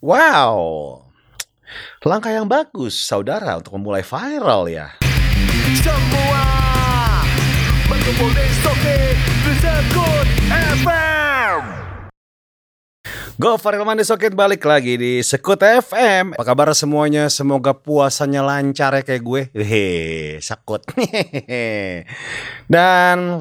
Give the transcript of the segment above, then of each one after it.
Wow, langkah yang bagus saudara untuk memulai viral ya. Semua berkumpul di Sekut FM. Go Viral Monday Socket balik lagi di Sekut FM. Apa kabar semuanya? Semoga puasanya lancar ya kayak gue. Hehe, sakut. Dan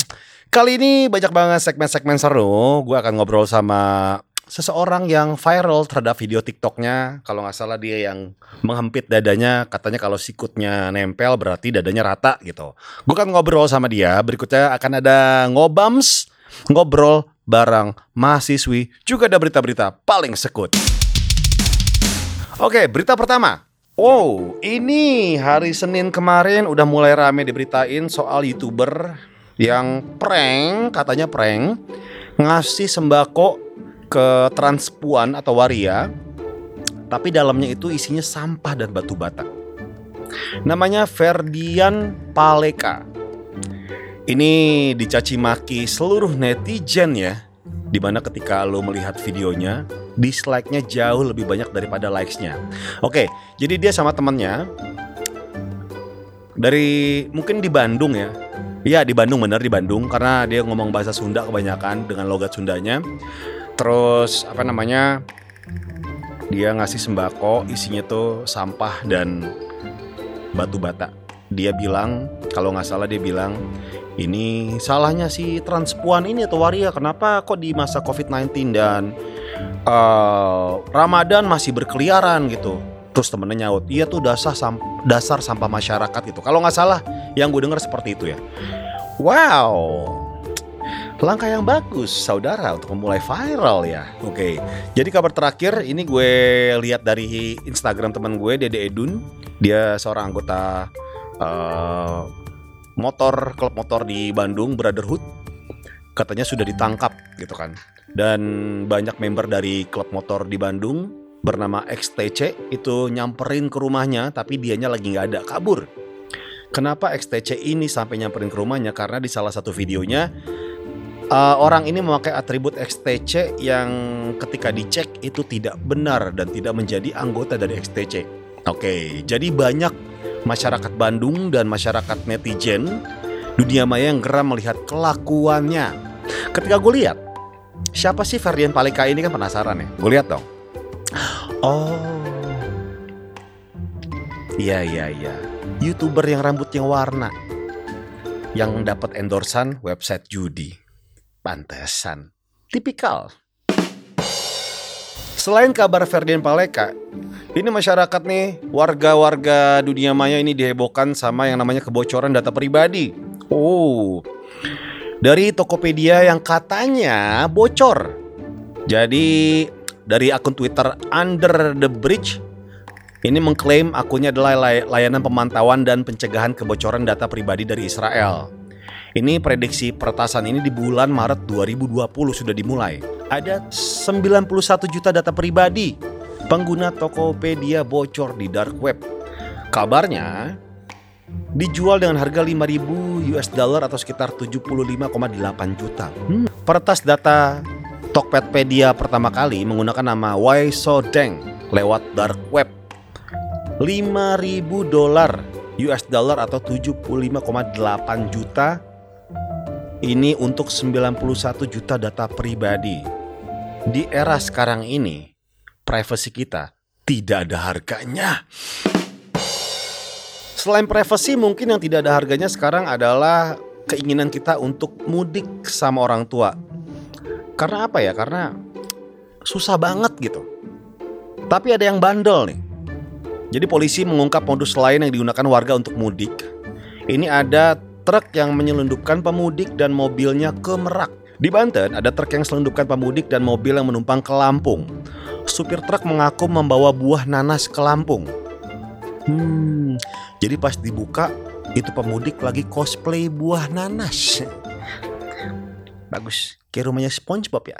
kali ini banyak banget segmen-segmen seru. Gue akan ngobrol sama seseorang yang viral terhadap video TikToknya. Kalau nggak salah dia yang menghempit dadanya. Katanya kalau sikutnya nempel berarti dadanya rata gitu. Gue akan ngobrol sama dia. Berikutnya akan ada ngobams ngobrol bareng mahasiswi juga ada berita-berita paling sekut. Oke, berita pertama. Wow, ini hari Senin kemarin udah mulai rame diberitain soal YouTuber yang prank, katanya prank, ngasih sembako ke Transpuan atau Waria, tapi dalamnya itu isinya sampah dan batu bata. Namanya Ferdian Paleka. Ini dicaci maki seluruh netizen ya. Di mana ketika lo melihat videonya, dislike-nya jauh lebih banyak daripada likes-nya. Oke, jadi dia sama temennya dari mungkin di Bandung ya. Iya di Bandung bener di Bandung karena dia ngomong bahasa Sunda kebanyakan dengan logat Sundanya. Terus apa namanya? Dia ngasih sembako isinya tuh sampah dan batu bata. Dia bilang kalau nggak salah dia bilang ini salahnya si transpuan ini atau waria kenapa kok di masa COVID-19 dan uh, Ramadan masih berkeliaran gitu. Terus temennya nyaut, iya tuh dasar sam dasar sampah masyarakat gitu. Kalau nggak salah, yang gue dengar seperti itu ya. Wow, langkah yang bagus saudara untuk memulai viral ya. Oke, jadi kabar terakhir ini gue lihat dari Instagram teman gue Dede Edun. Dia seorang anggota uh, motor klub motor di Bandung Brotherhood katanya sudah ditangkap gitu kan dan banyak member dari klub motor di Bandung bernama XTC itu nyamperin ke rumahnya tapi dianya lagi nggak ada kabur kenapa XTC ini sampai nyamperin ke rumahnya karena di salah satu videonya uh, orang ini memakai atribut XTC yang ketika dicek itu tidak benar dan tidak menjadi anggota dari XTC oke jadi banyak masyarakat Bandung dan masyarakat netizen dunia maya yang geram melihat kelakuannya. Ketika gue lihat, siapa sih Ferdian Paleka ini kan penasaran ya. Gue lihat dong. Oh, iya iya iya. Youtuber yang rambutnya warna, yang dapat endorsan website judi. Pantesan, tipikal. Selain kabar Ferdian Paleka, ini masyarakat nih, warga-warga dunia maya ini dihebohkan sama yang namanya kebocoran data pribadi. Oh, dari Tokopedia yang katanya bocor. Jadi dari akun Twitter Under the Bridge ini mengklaim akunnya adalah layanan pemantauan dan pencegahan kebocoran data pribadi dari Israel. Ini prediksi peretasan ini di bulan Maret 2020 sudah dimulai. Ada 91 juta data pribadi pengguna Tokopedia bocor di dark web. Kabarnya dijual dengan harga 5000 US dollar atau sekitar 75,8 juta. Hmm. Peretas data Tokopedia pertama kali menggunakan nama Wai So Deng lewat dark web. 5000 dolar US dollar atau 75,8 juta ini untuk 91 juta data pribadi. Di era sekarang ini, privasi kita tidak ada harganya. Selain privasi mungkin yang tidak ada harganya sekarang adalah keinginan kita untuk mudik sama orang tua. Karena apa ya? Karena susah banget gitu. Tapi ada yang bandel nih. Jadi polisi mengungkap modus lain yang digunakan warga untuk mudik. Ini ada truk yang menyelundupkan pemudik dan mobilnya ke Merak. Di Banten, ada truk yang selundupkan pemudik dan mobil yang menumpang ke Lampung. Supir truk mengaku membawa buah nanas ke Lampung. Hmm, jadi pas dibuka, itu pemudik lagi cosplay buah nanas. Bagus, kayak rumahnya SpongeBob ya.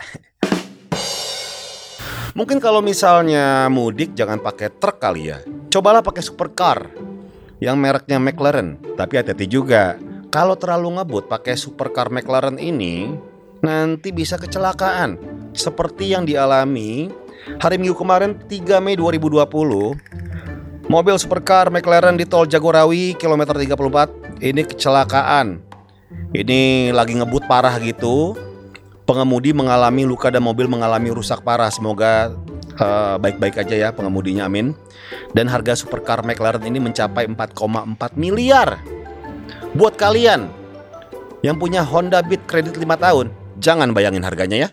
Mungkin kalau misalnya mudik jangan pakai truk kali ya. Cobalah pakai supercar yang mereknya McLaren. Tapi hati-hati juga, kalau terlalu ngebut pakai supercar McLaren ini nanti bisa kecelakaan seperti yang dialami Hari Minggu kemarin 3 Mei 2020 Mobil supercar McLaren di tol Jagorawi kilometer 34 Ini kecelakaan Ini lagi ngebut parah gitu Pengemudi mengalami luka dan mobil mengalami rusak parah Semoga eh, baik-baik aja ya pengemudinya amin Dan harga supercar McLaren ini mencapai 4,4 miliar Buat kalian yang punya Honda Beat kredit 5 tahun Jangan bayangin harganya ya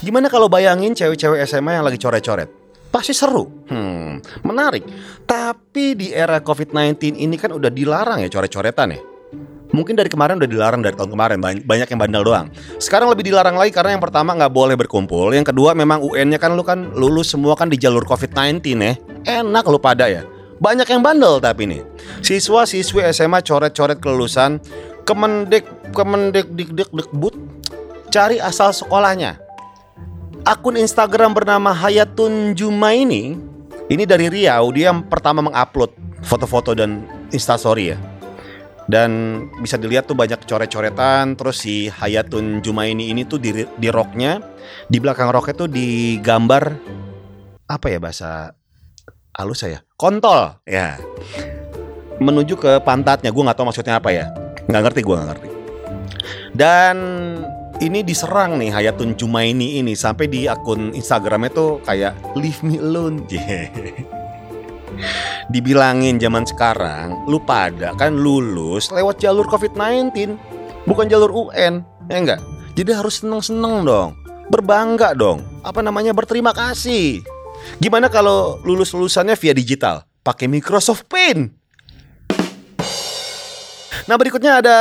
Gimana kalau bayangin cewek-cewek SMA yang lagi coret-coret? Pasti seru. Hmm, menarik. Tapi di era COVID-19 ini kan udah dilarang ya coret-coretan ya. Mungkin dari kemarin udah dilarang dari tahun kemarin Bany- banyak yang bandel doang. Sekarang lebih dilarang lagi karena yang pertama nggak boleh berkumpul, yang kedua memang UN-nya kan lu kan lulus semua kan di jalur COVID-19 ya. Enak lu pada ya. Banyak yang bandel tapi nih. Siswa siswi SMA coret-coret kelulusan Kemendek Kemendek Dikdik Dikbud cari asal sekolahnya. Akun Instagram bernama Hayatun Jumaini ini dari Riau dia yang pertama mengupload foto-foto dan instastory ya. Dan bisa dilihat tuh banyak coret-coretan terus si Hayatun Jumaini ini tuh di, di roknya di belakang roknya tuh digambar apa ya bahasa halus saya kontol. Ya. Menuju ke pantatnya gue nggak tahu maksudnya apa ya. Nggak ngerti gue nggak ngerti. Dan ini diserang nih Hayatun Jumaini ini sampai di akun Instagramnya tuh kayak leave me alone dibilangin zaman sekarang lu pada kan lulus lewat jalur COVID-19 bukan jalur UN ya enggak? Jadi harus seneng-seneng dong berbangga dong apa namanya berterima kasih. Gimana kalau lulus lulusannya via digital? Pakai Microsoft Paint. Nah berikutnya ada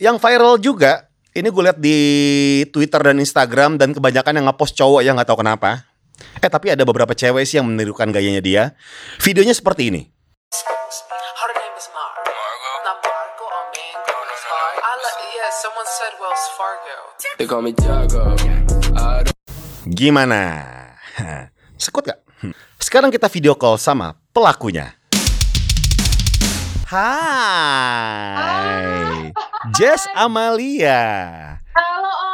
yang viral juga. Ini gue lihat di Twitter dan Instagram dan kebanyakan yang ngepost cowok yang nggak tahu kenapa eh tapi ada beberapa cewek sih yang menirukan gayanya dia videonya seperti ini Gimana? Sekut gak? Hmm. Sekarang kita video call sama pelakunya. Hai, Jess Amalia. Halo Om.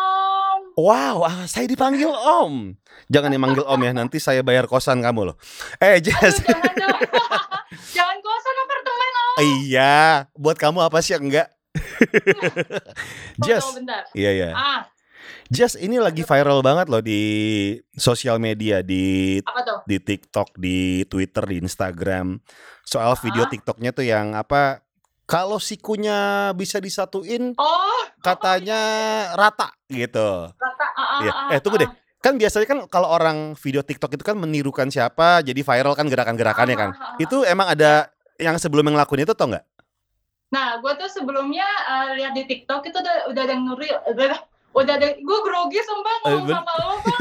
Wow, ah, saya dipanggil Om. Jangan dipanggil Om ya, nanti saya bayar kosan kamu loh. Eh Jess, Jangan dong. Jangan kosan apartemen Om. iya, buat kamu apa sih enggak? Oh, Jess, bentar. iya ya. Ah, Jess ini lagi viral banget loh di sosial media, di di TikTok, di Twitter, di Instagram. Soal video. TikToknya tuh yang apa? Kalau sikunya bisa disatuin, Oh, katanya rata gitu. rata. Ah, Iya. ah, Eh tunggu deh. Kan biasanya kan kalau orang video TikTok itu kan menirukan siapa, jadi viral kan gerakan-gerakannya kan. Itu emang ada yang sebelum yang ngelakuin itu tau nggak? Nah, gue tuh sebelumnya eh, lihat di TikTok itu udah udah ada yang nuril, udah udah ada gue grogi sumpah Eh, ngomong ben- sama lo Bang.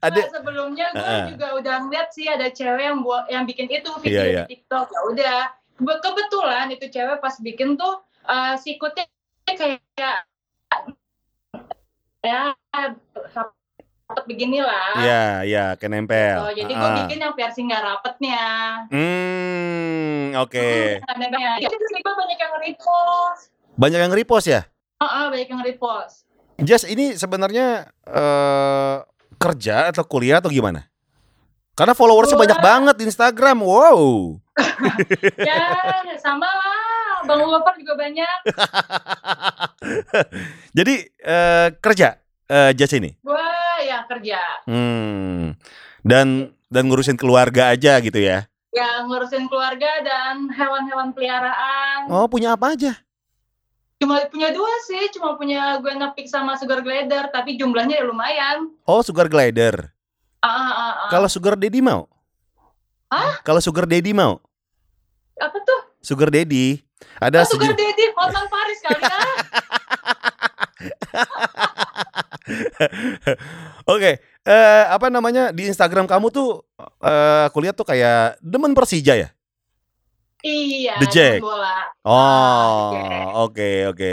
ada Nah, sebelumnya gue Heeh. juga udah ngeliat sih ada cewek yang buat yang bikin itu video Iya, iya. di TikTok. Ya udah. Be- Kebetulan itu cewek pas bikin tuh eh, sikutnya kayak ya rapet begini lah. ya ya kayak nempel. Oh, jadi gue bikin yang versi nggak rapetnya. Hmm, oke. Hmm, ada yang- Jadi banyak yang repost. Banyak yang repost ya? Heeh, banyak yang repost. Jess ini sebenarnya eh kerja atau kuliah atau gimana? Karena followersnya banyak banget di Instagram. Wow. ya, sama lah. Bang Wapar juga banyak. Jadi eh kerja eh Jess ini. Gue ya kerja. Hmm. Dan dan ngurusin keluarga aja gitu ya. Ya ngurusin keluarga dan hewan-hewan peliharaan. Oh, punya apa aja? Cuma punya dua sih, cuma punya gue nepik sama sugar glider, tapi jumlahnya ya lumayan. Oh, sugar glider. Ah, ah, ah, ah. Kalau sugar daddy mau? Hah? Kalau sugar daddy mau? apa tuh? Sugar daddy. Oh, Ada sugar sejenis- daddy, Hotman Paris kali ya. Oke, eh apa namanya di Instagram kamu tuh eh aku lihat tuh kayak demen Persija ya? Iya, The Jack. bola. Oh, Ah, The Jack. oke oke.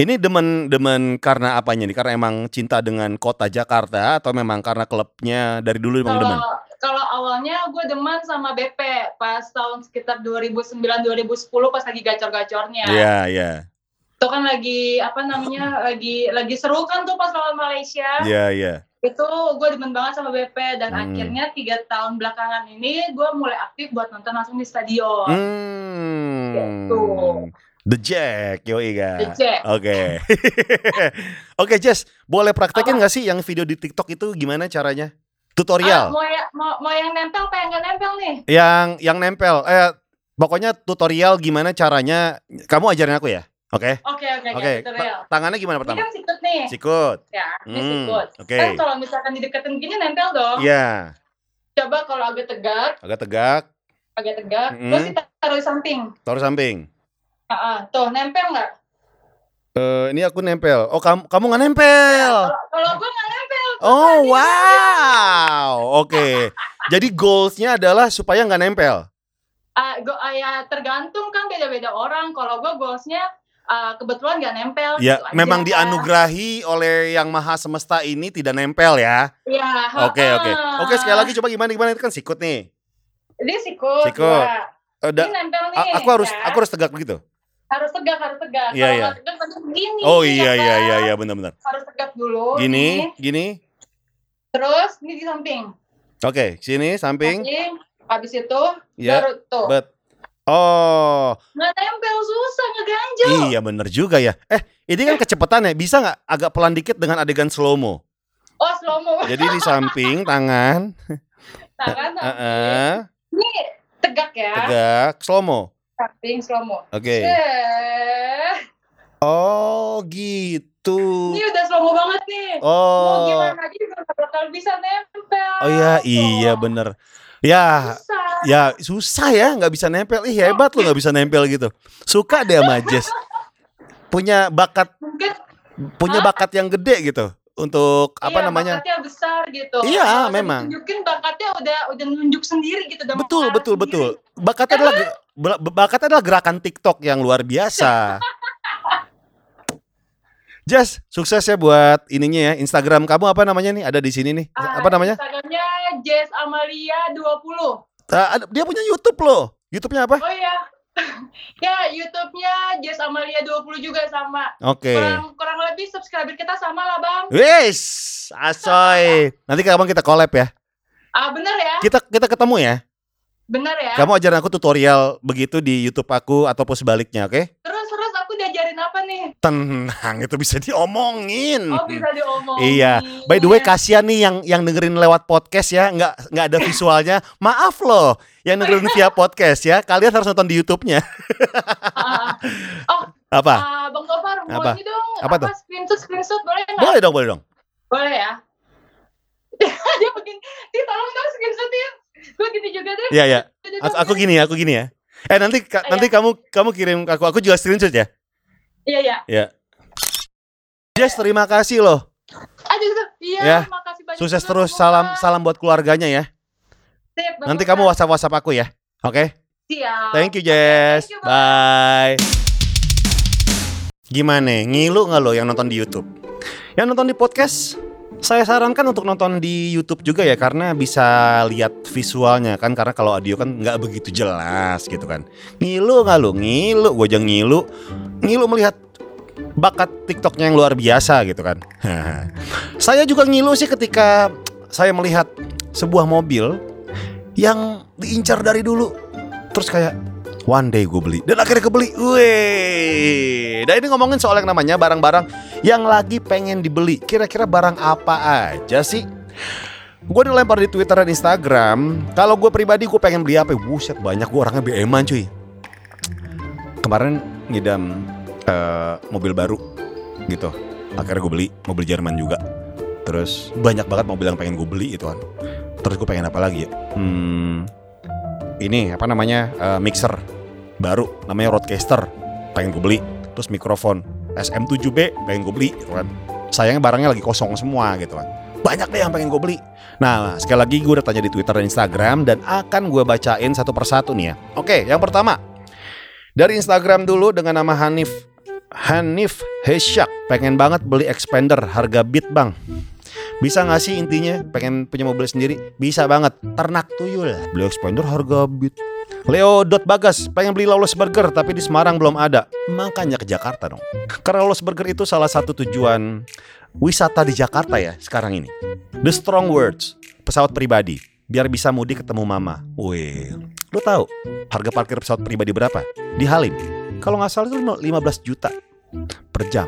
Ini demen demen karena apanya nih? Karena emang cinta dengan kota Jakarta atau memang karena klubnya dari dulu emang demen? Kalau awalnya gue demen sama BP pas tahun sekitar 2009 2010 pas lagi gacor-gacornya. Iya iya. Itu kan lagi apa namanya lagi lagi seru kan tuh pas lawan Malaysia. Iya, iya. Itu gue demen banget sama BP dan Hmm. akhirnya tiga tahun belakangan ini gue mulai aktif buat nonton langsung di stadion. Hmm. Gitu. The Jack, yo iya. The Jack. Oke. Oke, Jess, boleh praktekin nggak sih yang video di TikTok itu gimana caranya? Ah, Tutorial. mau, ya, mau, mau yang nempel apa yang nggak nempel nih? Yang yang nempel. Eh, pokoknya tutorial gimana caranya. Kamu ajarin aku ya. Oke. Oke oke Oke. Ta- Tangannya gimana Ini pertama? kan sikut nih. Sikut. Ya, ini Hmm, sikut. oke. Kan kalau misalkan dideketin gini nempel dong. Iya. Coba kalau agak tegak, Agak tegak. agak tegak, Hmm. terus kita taruh di samping. Taruh samping. Ah, ah. tuh nempel nggak? Eh, ini aku nempel. Oh, kamu kamu nggak nempel. Kalau kalau gue nggak nempel. Oh, wow. Oke. Jadi goalsnya adalah supaya nggak nempel. Ah, gua, ah, ya tergantung kan beda-beda orang. Kalau gue goalsnya ah, kebetulan nggak nempel. Ya, gitu aja. memang dianugerahi oleh yang maha semesta ini tidak nempel ya. Iya. Oke, oke. ah. Oke, sekali lagi coba gimana gimana itu kan sikut nih. Ini sikut. Sikut. dua. Eh, da- Ini nempel nih. a- aku harus ya. aku harus tegak begitu. harus tegak, harus tegak. Iya, Kalau iya. nggak tegak nanti begini. Oh ya iya iya kan? iya iya benar-benar. Harus tegak dulu. Gini, nih. gini. Terus ini di samping. Oke, sini samping. Samping. Habis itu Ya. baru tuh. Bet. Oh, Nggak nempel susah ngeganjel. iya bener juga ya. Eh, ini kan kecepatan ya. Bisa nggak agak pelan dikit dengan adegan slow mo? Oh slow mo. Jadi di samping tangan, Tangan samping. Heeh, Ini tegak ya. tegak, slow mo. Samping slow mo. Oke. Eh, Oh, gitu. Ini udah slow mo banget nih. Mau Oh. gimana juga nggak bakal bisa nempel. Oh iya, iya bener. Ya, Susah. ya susah ya nggak bisa nempel. Ih hebat lo nggak bisa nempel gitu. Suka deh sama Jess. Punya bakat, Mungkin punya bakat yang gede gitu untuk apa iya, namanya? bakatnya besar gitu. Iya, udah memang. Tunjukin bakatnya udah udah nunjuk sendiri gitu. Udah Betul, betul, sendiri. betul. Bakatnya adalah bakatnya adalah gerakan TikTok yang luar biasa. Jess, sukses ya buat ininya ya. Instagram kamu apa namanya nih? Ada di sini nih. Ah, Apa namanya? Instagramnya Jess Amalia 20. Ah, ada- dia punya YouTube loh. YouTube-nya apa? Oh iya. ya, YouTube-nya Jess Amalia 20 juga sama. Oke. Kurang kurang lebih subscriber kita sama lah, Bang. Wis, asoy. Nanti kapan kita collab ya? Ah, bener ya? Kita kita ketemu ya. Bener ya? Kamu ajarin aku tutorial begitu di YouTube aku ataupun sebaliknya, oke? Terus terus aku diajarin apa nih? Tenang, itu bisa diomongin. Oh, bisa diomongin. Iya. By the way, kasihan nih yang yang dengerin lewat podcast ya, nggak nggak ada visualnya. Maaf loh, yang dengerin via podcast ya. Kalian harus nonton di YouTube-nya. Ah, oh, Apa? ah, Bang Gofar, mau Apa? ini dong. Apa tuh? Screenshot, screenshot boleh nggak? Boleh dong, boleh dong. Boleh ya? Dia begini, Ti tolong dong screenshotin. Gue gini juga deh. Iya, iya. Aku, aku gini ya, aku gini ya. Eh nanti ka- Iya. nanti kamu kamu kirim aku. Aku juga screenshot ya. Iya, iya. Ya. Jess, terima kasih loh. Aduh, iya, Ya. terima kasih banyak. Sukses juga, terus. Salam salam buat keluarganya ya. Sip, Nanti kamu WhatsApp WhatsApp aku ya. Oke? Siap. Thank you, Jess. thank you, Bang. Bye. Gimana? Ngilu nggak lo yang nonton di YouTube? Yang nonton di podcast? Saya sarankan untuk nonton di YouTube juga ya karena bisa lihat visualnya kan karena kalau audio kan nggak begitu jelas gitu kan. Ngilu nggak lo? Ngilu, gue aja ngilu. Ngilu melihat bakat TikToknya yang luar biasa gitu kan. saya juga ngilu sih ketika saya melihat sebuah mobil yang diincar dari dulu. Terus kayak one day gue beli dan akhirnya kebeli. Wih. Dan ini ngomongin soal yang namanya barang-barang yang lagi pengen dibeli. Kira-kira barang apa aja sih? Gue dilempar di Twitter dan Instagram. Kalau gue pribadi gue pengen beli apa? Buset banyak gue orangnya BM-an cuy. Kemarin ngidam eh, mobil baru gitu. Akhirnya gue beli mobil Jerman juga. Terus banyak banget mobil yang pengen gue beli itu kan. Terus gue pengen apa lagi ya? Hmm, ini apa namanya eh, mixer baru namanya Roadcaster pengen gue beli. Terus mikrofon SM7B pengen gue beli gitu kan. Sayangnya barangnya lagi kosong semua gitu kan. Banyak deh yang pengen gue beli. Nah sekali lagi gue udah tanya di Twitter dan Instagram dan akan gue bacain satu persatu nih ya. Oke yang pertama. Dari Instagram dulu dengan nama Hanif Hanif Hesyak pengen banget beli expander harga beat bang. Bisa gak sih intinya? Pengen punya mobil sendiri? Bisa banget. Ternak tuyul. Beli expander harga beat. Leo Dot Bagas pengen beli Lawless Burger tapi di Semarang belum ada. Makanya ke Jakarta dong. Karena Lawless Burger itu salah satu tujuan wisata di Jakarta ya sekarang ini. The Strong Words, pesawat pribadi. Biar bisa mudik ketemu mama. Wih, lo tahu harga parkir pesawat pribadi berapa? Di Halim. Kalau nggak salah itu 15 juta per jam.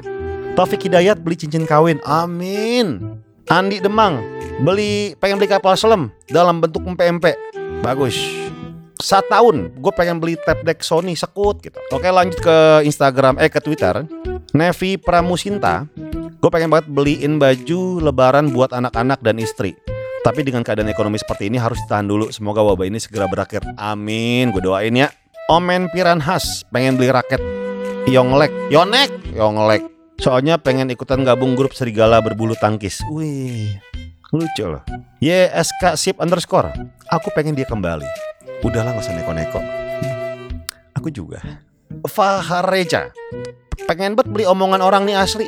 Taufik Hidayat beli cincin kawin. Amin. Andi Demang beli pengen beli kapal selam dalam bentuk MP-MP. Bagus. Satu tahun gue pengen beli tab deck Sony sekut gitu. Oke lanjut ke Instagram eh ke Twitter. Nevi Pramusinta. Gue pengen banget beliin baju lebaran buat anak-anak dan istri. Tapi dengan keadaan ekonomi seperti ini harus ditahan dulu. Semoga wabah ini segera berakhir. Amin. Gue doain ya. Omen Piranhas pengen beli raket Yonglek. Yonek. Yonglek. Soalnya pengen ikutan gabung grup serigala berbulu tangkis. Wih. Lucu loh. YSK Sip underscore. Aku pengen dia kembali. Udahlah gak usah neko-neko. Aku juga. Fahareja. Pengen banget beli omongan orang nih asli.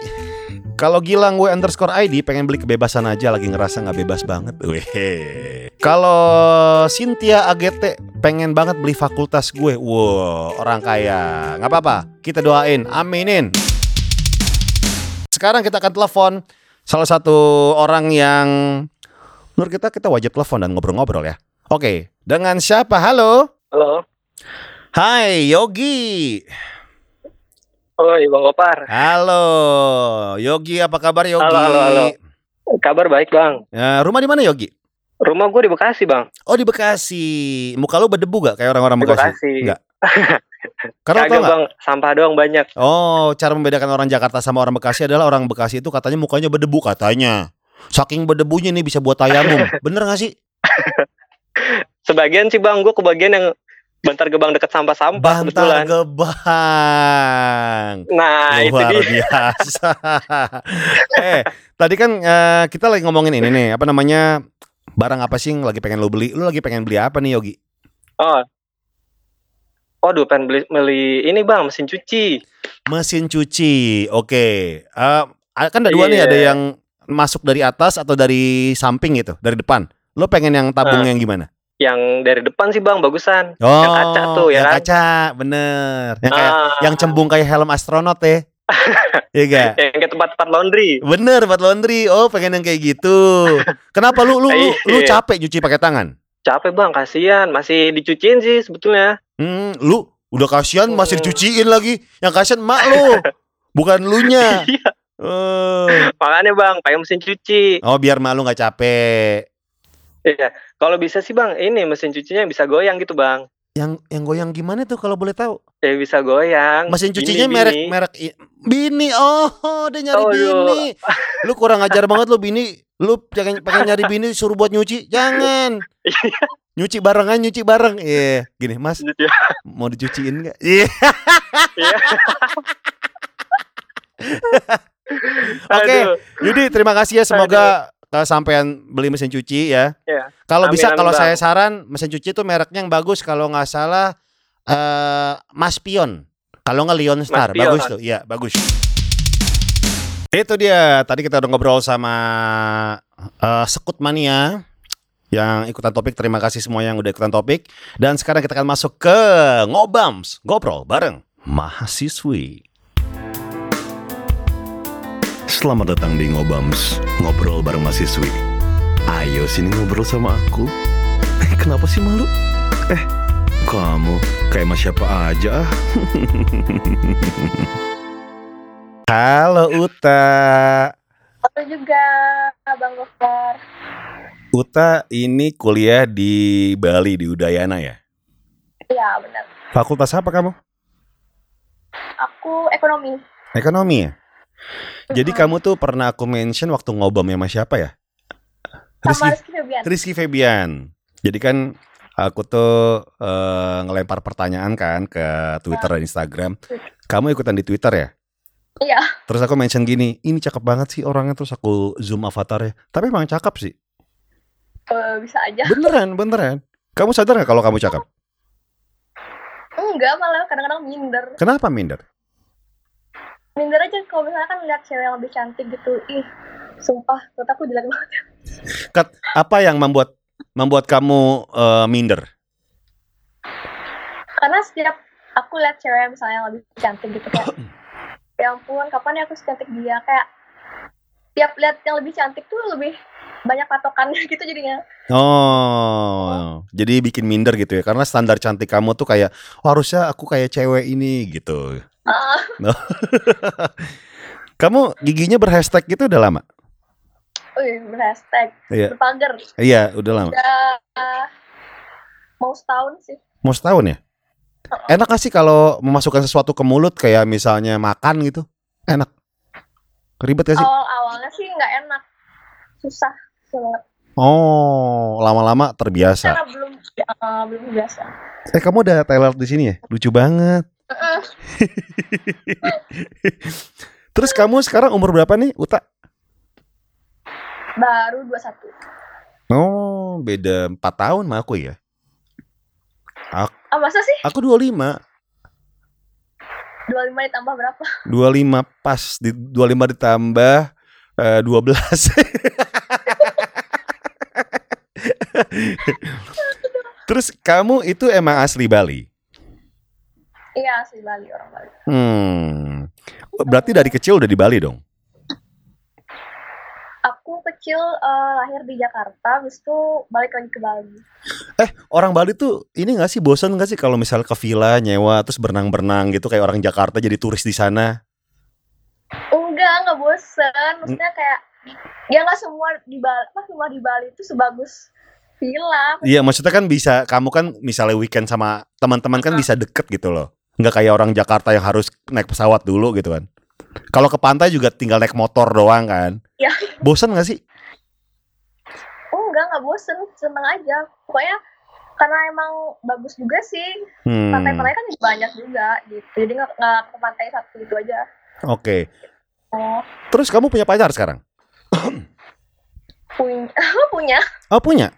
Kalau Gilang gue underscore ID pengen beli kebebasan aja lagi ngerasa nggak bebas banget. Weh. Kalau Cynthia AGT pengen banget beli fakultas gue. Wow, orang kaya. Nggak apa-apa. Kita doain. Aminin. Sekarang kita akan telepon salah satu orang yang menurut kita kita wajib telepon dan ngobrol-ngobrol ya. Oke, dengan siapa? Halo. Halo. Hai Yogi. Oi, Bang Opar. Halo, Yogi apa kabar Yogi? Halo, halo, halo. Kabar baik, Bang. Ya, rumah di mana Yogi? Rumah gue di Bekasi, Bang. Oh di Bekasi. Muka lu berdebu gak kayak orang-orang Di Bekasi? Bekasi. Enggak. Karena Kagak, gak? Bang. Sampah doang banyak. Oh, cara membedakan orang Jakarta sama orang Bekasi adalah orang Bekasi itu katanya mukanya berdebu katanya. Saking berdebunya nih bisa buat tayamum. Bener gak sih? Sebagian sih, Bang. Gue kebagian yang Bantar Gebang deket sampah-sampah Bantar kebetulan. Gebang. Nah, itu Luar dia. biasa. eh, tadi kan eh, kita lagi ngomongin ini nih, apa namanya? Barang apa sih yang lagi pengen lo beli? Lu lagi pengen beli apa nih Yogi? Oh. Waduh, pengen beli, beli ini, Bang. Mesin cuci. Mesin cuci. Oke. Eh, kan ada dua nih, Iya. ada yang masuk dari atas atau dari samping gitu, dari depan. Lo pengen yang tabung Ah. yang gimana? Yang dari depan sih, Bang. Bagusan. Oh, Yang kaca tuh, ya yang kan? kaca, bener. Yang kayak Ah. yang cembung kayak helm astronot ya. Iya gak? Yang ke tempat-tempat laundry. Bener, buat laundry. Oh, pengen yang kayak gitu. Kenapa lu lu lu, lu Iya. capek nyuci pakai tangan? Capek, Bang. Kasihan. Masih dicuciin sih sebetulnya. Hmm, lu udah kasihan masih Hmm. dicuciin lagi. Yang kasihan mak lu. Bukan lu nya. Iya. Eh. Makanya, Bang. Pakai mesin cuci. Oh, biar mak lu nggak capek. Iya. Kalau bisa sih, Bang. Ini mesin cucinya bisa goyang gitu, Bang. Yang yang goyang gimana tuh kalau boleh tahu? Ya bisa goyang. Mesin Bini, cucinya merek bini. merek i- Bini. Oh, dia nyari Oh, aduh. bini. Lu kurang ajar banget lu Bini. Lu pengen pengen nyari bini suruh buat nyuci. Jangan. Nyuci barengan, nyuci bareng. Iya, gini, Mas, Gitu ya. mau dicuciin nggak? Iya. Iya. Oke, Aduh. Yudi terima kasih ya semoga kesampaian beli mesin cuci ya. Iya. Kalau bisa kalau saya saran mesin cuci itu mereknya yang bagus kalau nggak salah eh Mas Pion. Kalau nggak Lion Star, Pion. bagus tuh. Iya, bagus. Itu dia. Tadi kita udah ngobrol sama eh, Sekut Mania yang ikutan topik. Terima kasih semua yang udah ikutan topik. Dan sekarang kita akan masuk ke Ngobams, ngobrol bareng mahasiswi. Selamat datang di Ngobams, ngobrol bareng mahasiswi. Ayo sini ngobrol sama aku. Eh, kenapa sih malu? Eh, kamu kayak mas siapa aja. Halo Uta. Halo juga, Bang Gofar. Uta ini kuliah di Bali di Udayana ya. Iya, benar. Fakultas apa kamu? Aku ekonomi. Ekonomi ya. Jadi kamu tuh pernah aku mention waktu ngobam sama siapa ya? Rizky, Rizky Febian. Rizky Febian. Jadi kan aku tuh eh, ngelempar pertanyaan kan ke Twitter dan Instagram. Kamu ikutan di Twitter ya? Iya. Terus aku mention gini, ini cakep banget sih orangnya terus aku zoom avatarnya. Tapi emang cakep sih. Eh, bisa aja. Beneran, beneran. Kamu sadar gak kalau kamu cakep? Enggak, malah kadang-kadang minder. Kenapa minder? Minder aja kalau misalnya kan lihat cewek yang lebih cantik gitu. Ih, sumpah, menurut aku jelek banget. Kat, apa yang membuat membuat kamu eh, minder? karena setiap aku lihat cewek misalnya yang lebih cantik gitu kayak ya ampun kapan ya aku secantik dia kayak tiap lihat yang lebih cantik tuh lebih banyak patokannya gitu jadinya Oh, jadi bikin minder gitu ya? Karena standar cantik kamu tuh kayak oh, harusnya aku kayak cewek ini gitu. Ah, Kamu giginya berhashtag gitu udah lama? wih berhashtag Iya, berpagar iya udah lama. udah uh, mau setahun sih Mau setahun ya? Enak gak sih kalau memasukkan sesuatu ke mulut kayak misalnya makan gitu? Enak. Ribet gak sih? awal awalnya sih nggak enak susah banget Oh, lama-lama terbiasa. karena belum uh, belum biasa Eh, kamu udah Tyler di sini ya? Lucu banget. Terus kamu sekarang umur berapa nih, Uta? baru 21 Oh, beda 4 tahun sama aku ya. ah masa sih Aku 25. 25 ditambah berapa 25 pas di 25 ditambah eh, 12. Terus kamu itu emang asli Bali? Iya asli Bali orang Bali Hmm. Berarti dari kecil udah di Bali dong? aku kecil eh, lahir di Jakarta habis itu balik lagi ke Bali Eh, orang Bali tuh ini gak sih bosan gak sih kalau misal ke villa nyewa terus berenang-berenang gitu kayak orang Jakarta jadi turis di sana? enggak enggak bosen maksudnya kayak ya nggak semua di Bali apa semua di Bali itu sebagus villa Iya, maksudnya kan bisa kamu kan misalnya weekend sama teman-teman kan bisa deket gitu loh. Nggak kayak orang Jakarta yang harus naik pesawat dulu gitu kan. Kalau ke pantai juga tinggal naik motor doang kan. Ya. Bosan gak sih? oh enggak nggak bosen seneng aja pokoknya karena emang bagus juga sih Hmm. pantai-pantai kan banyak juga gitu jadi nggak ke pantai satu itu aja Oke. oh Terus kamu punya pacar sekarang? punya punya Oh, punya.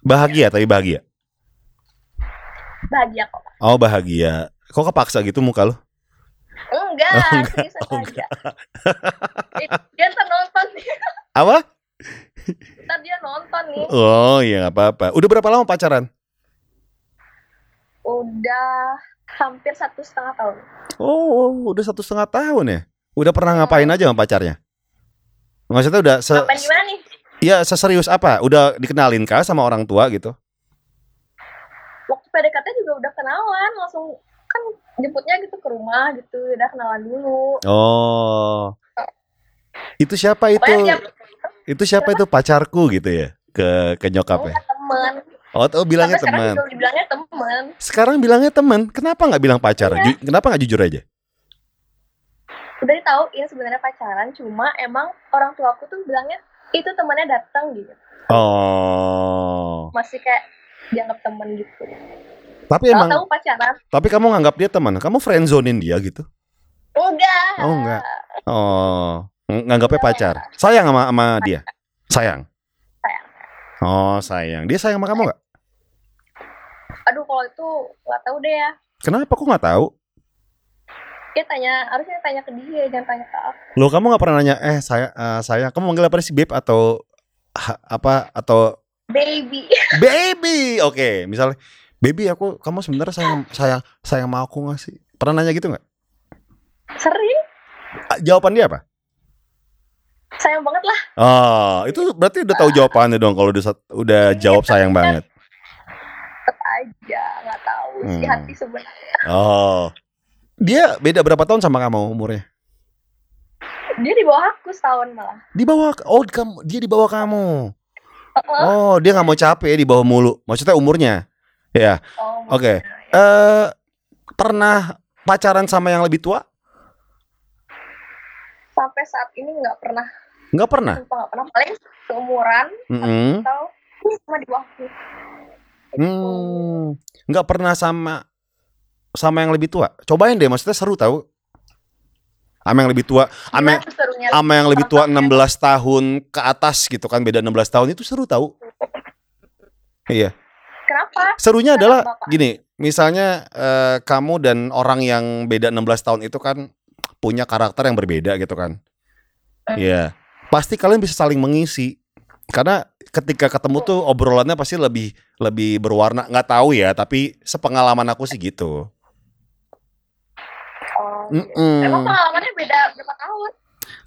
Bahagia tapi bahagia. bahagia kok Oh, bahagia. Kok kepaksa gitu muka lo? enggak Oh, enggak. Oh, aja Eh, dia ntar nonton nih Apa? ntar dia nonton nih Oh, iya nggak apa-apa. Udah berapa lama pacaran? udah hampir satu setengah tahun Oh, udah satu setengah tahun ya. Udah pernah ngapain aja sama pacarnya? Maksudnya udah se gimana nih Iya, seserius apa? Udah dikenalin kah sama orang tua gitu? waktu PDKT juga udah kenalan langsung kan jemputnya gitu ke rumah gitu udah kenalan dulu Oh. Itu siapa itu? pokoknya Itu siapa itu pacarku gitu ya? Ke ke nyokap ya? Temen Oh, oh bilangnya sekarang teman. juga dibilangnya temen Sekarang bilangnya teman. Kenapa nggak bilang pacar? Iya. Ju- kenapa nggak jujur aja? udah ditauin sebenarnya pacaran cuma emang orang tua aku tuh bilangnya itu temannya datang gitu Oh. masih kayak dianggap temen gitu Tapi emang tahu pacaran tapi kamu nganggap dia teman. Kamu friendzonin dia gitu? enggak Oh, enggak. Oh, ng- nganggapnya pacar. Sayang sama sama dia. Sayang. Sayang. Oh, sayang. Dia sayang sama kamu nggak? aduh kalau itu nggak tahu deh ya Kenapa kok nggak tahu? dia tanya harusnya tanya ke dia jangan tanya ke aku Lo kamu nggak pernah nanya, eh saya eh, sayang, kamu manggil apa sih babe atau ha- apa atau baby baby? Oke, misalnya baby aku kamu sebenarnya sayang sayang sayang sama aku nggak sih? Pernah nanya gitu nggak? sering Ah, Jawaban dia apa? sayang banget lah Oh, itu berarti udah tahu jawabannya dong kalau udah udah jawab sayang banget. tetap aja nggak tahu si Hmm. hati sebenarnya Oh. Dia beda berapa tahun sama kamu umurnya? dia di bawah aku setahun malah Di bawah oh kamu dia di bawah kamu. Oh, dia nggak mau capek ya di bawah mulu. Maksudnya umurnya. Ya. oh, Oke. Eh pernah pacaran sama yang lebih tua? sampai saat ini nggak pernah Nggak pernah. nggak pernah paling seumuran Mm-mm. atau cuma di bawah aku Hmm, nggak pernah sama sama yang lebih tua. Cobain deh, maksudnya seru tahu. Sama yang lebih tua, sama, serunya? sama yang lebih tua Contohnya? 16 tahun ke atas gitu kan, beda 16 tahun itu seru tahu. Iya. Kenapa Serunya Kenapa, adalah Bapak? gini, misalnya eh, kamu dan orang yang beda 16 tahun itu kan punya karakter yang berbeda gitu kan. Eh. Iya. Pasti kalian bisa saling mengisi. Karena ketika ketemu tuh obrolannya pasti lebih lebih berwarna. Nggak tahu ya, tapi sepengalaman aku sih gitu. Oh, Mm-mm. Emang pengalamannya beda berapa tahun?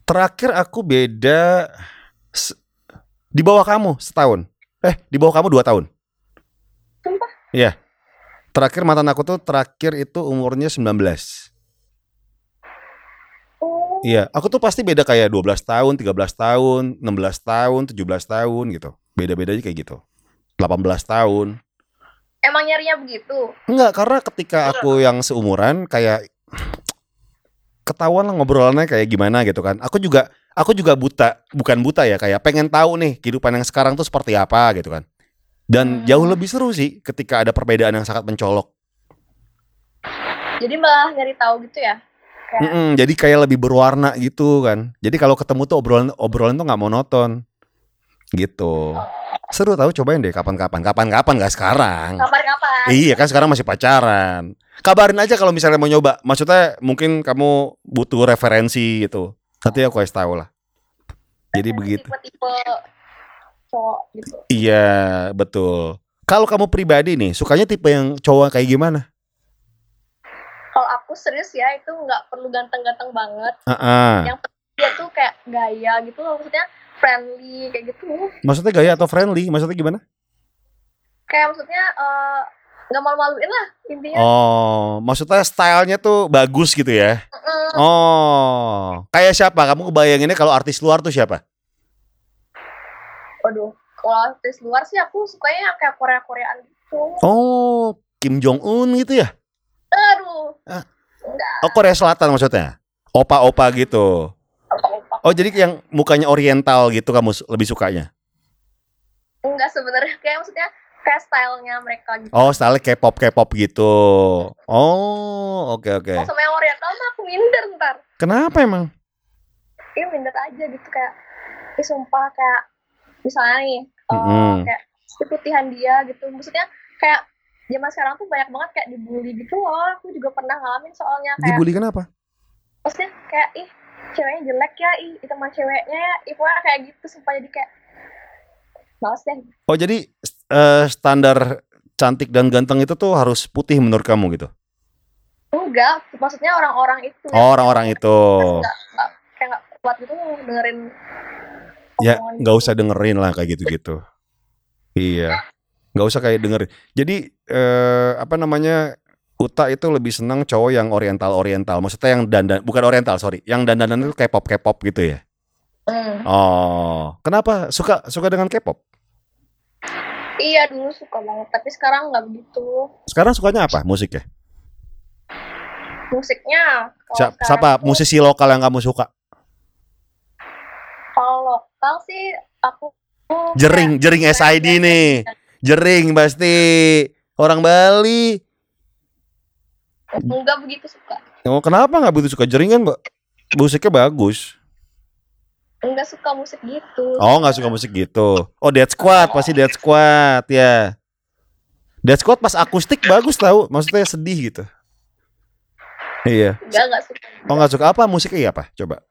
Terakhir aku beda di bawah kamu setahun. Eh, di bawah kamu dua tahun. Sumpah. Iya. Terakhir mantan aku tuh terakhir itu umurnya 19. Oh, Iya, aku tuh pasti beda kayak 12 tahun, 13 tahun, 16 tahun, 17 tahun gitu. Beda-bedanya kayak gitu. 18 tahun. emang nyarinya begitu? Enggak, karena ketika aku yang seumuran kayak ketahuan lah ngobrolannya kayak gimana gitu kan. Aku juga aku juga buta, bukan buta ya, kayak pengen tahu nih kehidupan yang sekarang tuh seperti apa gitu kan. Dan Hmm. jauh lebih seru sih ketika ada perbedaan yang sangat mencolok. Jadi malah nyari tahu gitu ya? Kayak, Mm-mm, jadi kayak lebih berwarna gitu kan. Jadi kalau ketemu tuh obrolan obrolan tuh nggak monoton. Gitu. Seru tahu cobain deh kapan-kapan. Kapan-kapan nggak sekarang. kapan-kapan? Iya kan sekarang masih pacaran. Kabarin aja kalau misalnya mau nyoba. Maksudnya mungkin kamu butuh referensi gitu. Nanti aku kasih tahu lah. Jadi begitu. Tipe-tipe cowok gitu. Iya betul. Kalau kamu pribadi nih sukanya tipe yang cowok kayak gimana? Kalau aku serius ya itu nggak perlu ganteng-ganteng banget. Ah, Yang penting dia tuh kayak gaya gitu loh, maksudnya friendly kayak gitu. Maksudnya gaya atau friendly? Maksudnya gimana? Kayak maksudnya eh, nggak malu-maluin lah intinya. Oh, maksudnya stylenya tuh bagus gitu ya? Mm-mm. Oh, kayak siapa? Kamu kebayanginnya kalau artis luar tuh siapa? Waduh, kalau artis luar sih aku sukanya yang kayak Korea-Koreaan gitu. Oh, Kim Jong Un gitu ya? Aduh. Ah. Enggak, Oh, Korea Selatan maksudnya? Opa-opa gitu. Oh, jadi yang mukanya oriental gitu kamu lebih sukanya? Enggak sebenarnya kayak maksudnya kayak stylenya mereka gitu. Oh, style K-pop K-pop gitu. Oh, oke oke. Kalau sama yang oriental mah aku minder ntar. Kenapa emang? Iya minder aja gitu kayak Ih sumpah kayak Misalnya nih eh, Mm-mm. Kayak Keputihan dia gitu Maksudnya kayak zaman sekarang tuh banyak banget kayak dibully gitu loh Aku juga pernah ngalamin soalnya kayak Dibully kenapa? Maksudnya kayak ih ceweknya jelek ya Ih itu teman ceweknya ya Ih pokoknya kayak gitu sumpah jadi kayak Males deh Oh, jadi eh, standar cantik dan ganteng itu tuh harus putih menurut kamu gitu? Enggak Maksudnya orang-orang itu Oh, orang-orang itu. Enggak, enggak, Kayak gak kuat gitu dengerin Ya, nggak usah dengerin lah kayak gitu-gitu. Iya, nggak usah kayak dengerin. Jadi eh, apa namanya? Uta itu lebih senang cowok yang oriental-oriental. Maksudnya yang dandan, bukan oriental, sorry. Yang dandanan itu K-pop, K-pop gitu ya. Hmm. Oh, kenapa suka suka dengan K-pop? Iya dulu suka banget, tapi sekarang nggak begitu. Sekarang sukanya apa musiknya? Musiknya, Siapa, musisi lokal yang kamu suka? Kalau sih aku Jering, jering kayak- SID nih. Jering pasti orang Bali. Enggak begitu suka. Oh, kenapa nggak begitu suka jering kan, Mbak? Musiknya bagus. Enggak suka musik gitu. Oh, nggak suka musik gitu. Oh, Dead Squad pasti Dead Squad ya. Dead Squad pas akustik bagus tahu, maksudnya sedih gitu. Iya. Enggak, enggak suka. Oh, nggak suka apa musiknya apa? Coba.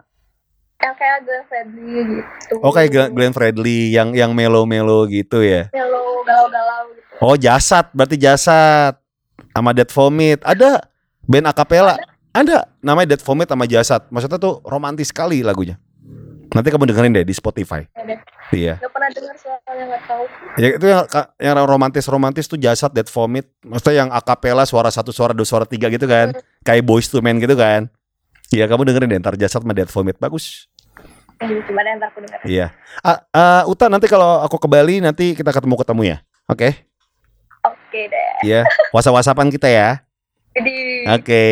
Yang kayak Glenn Fredly gitu. Oh, kayak Glenn- Fredly yang yang melo-melo gitu ya. Melo, galau-galau gitu. Oh, Jasad berarti Jasad sama Dead Vomit. Ada band akapela. Ada namanya Dead Vomit sama Jasad. Maksudnya tuh romantis sekali lagunya. Nanti kamu dengerin deh di Spotify. Ya deh. Iya. Nggak pernah dengar soalnya nggak tahu. Ya itu yang yang romantis-romantis tuh Jasad Dead Vomit. Maksudnya yang akapela suara satu suara dua suara tiga gitu kan. Kayak Boys to Men gitu kan. Iya kamu dengerin deh ntar Jasad sama Dead Vomit bagus. Ntar aku dengar. Iya. Ah, ah, Uta nanti kalau aku ke Bali nanti kita ketemu ketemu ya. Oke. Oke deh. Iya. Whatsapp-whatsappan kita ya. Jadi. Oke.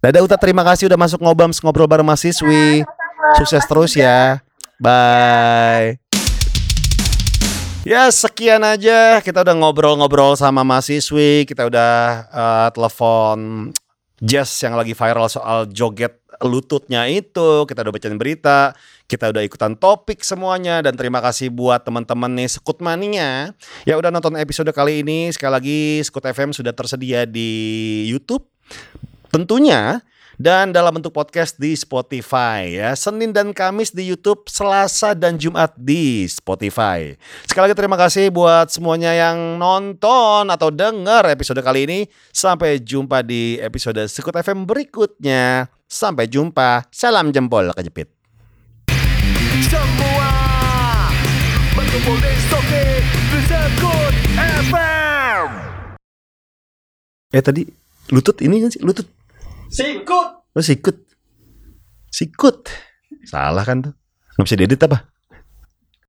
Dadah Uta terima kasih udah masuk ngobams ngobrol bareng mahasiswi. sama-sama. Sukses terus juga. ya. Bye. Ya sekian aja kita udah ngobrol-ngobrol sama mahasiswi, kita udah eh, telepon Jess yang lagi viral soal joget lututnya itu, kita udah bacain berita, kita udah ikutan topik semuanya dan terima kasih buat teman-teman nih Sekut Mania ya udah nonton episode kali ini sekali lagi Sekut FM sudah tersedia di YouTube. Tentunya dan dalam bentuk podcast di Spotify ya. Senin dan Kamis di YouTube, Selasa dan Jumat di Spotify. Sekali lagi terima kasih buat semuanya yang nonton atau dengar episode kali ini. Sampai jumpa di episode Sekut FM berikutnya. Sampai jumpa. Salam jempol kejepit. Semua berkumpul di Soke Sekut FM. Eh tadi lutut ini kan sih lutut. Sikut. Oh sikut. Sikut. Salah kan tuh. Nggak bisa diedit apa?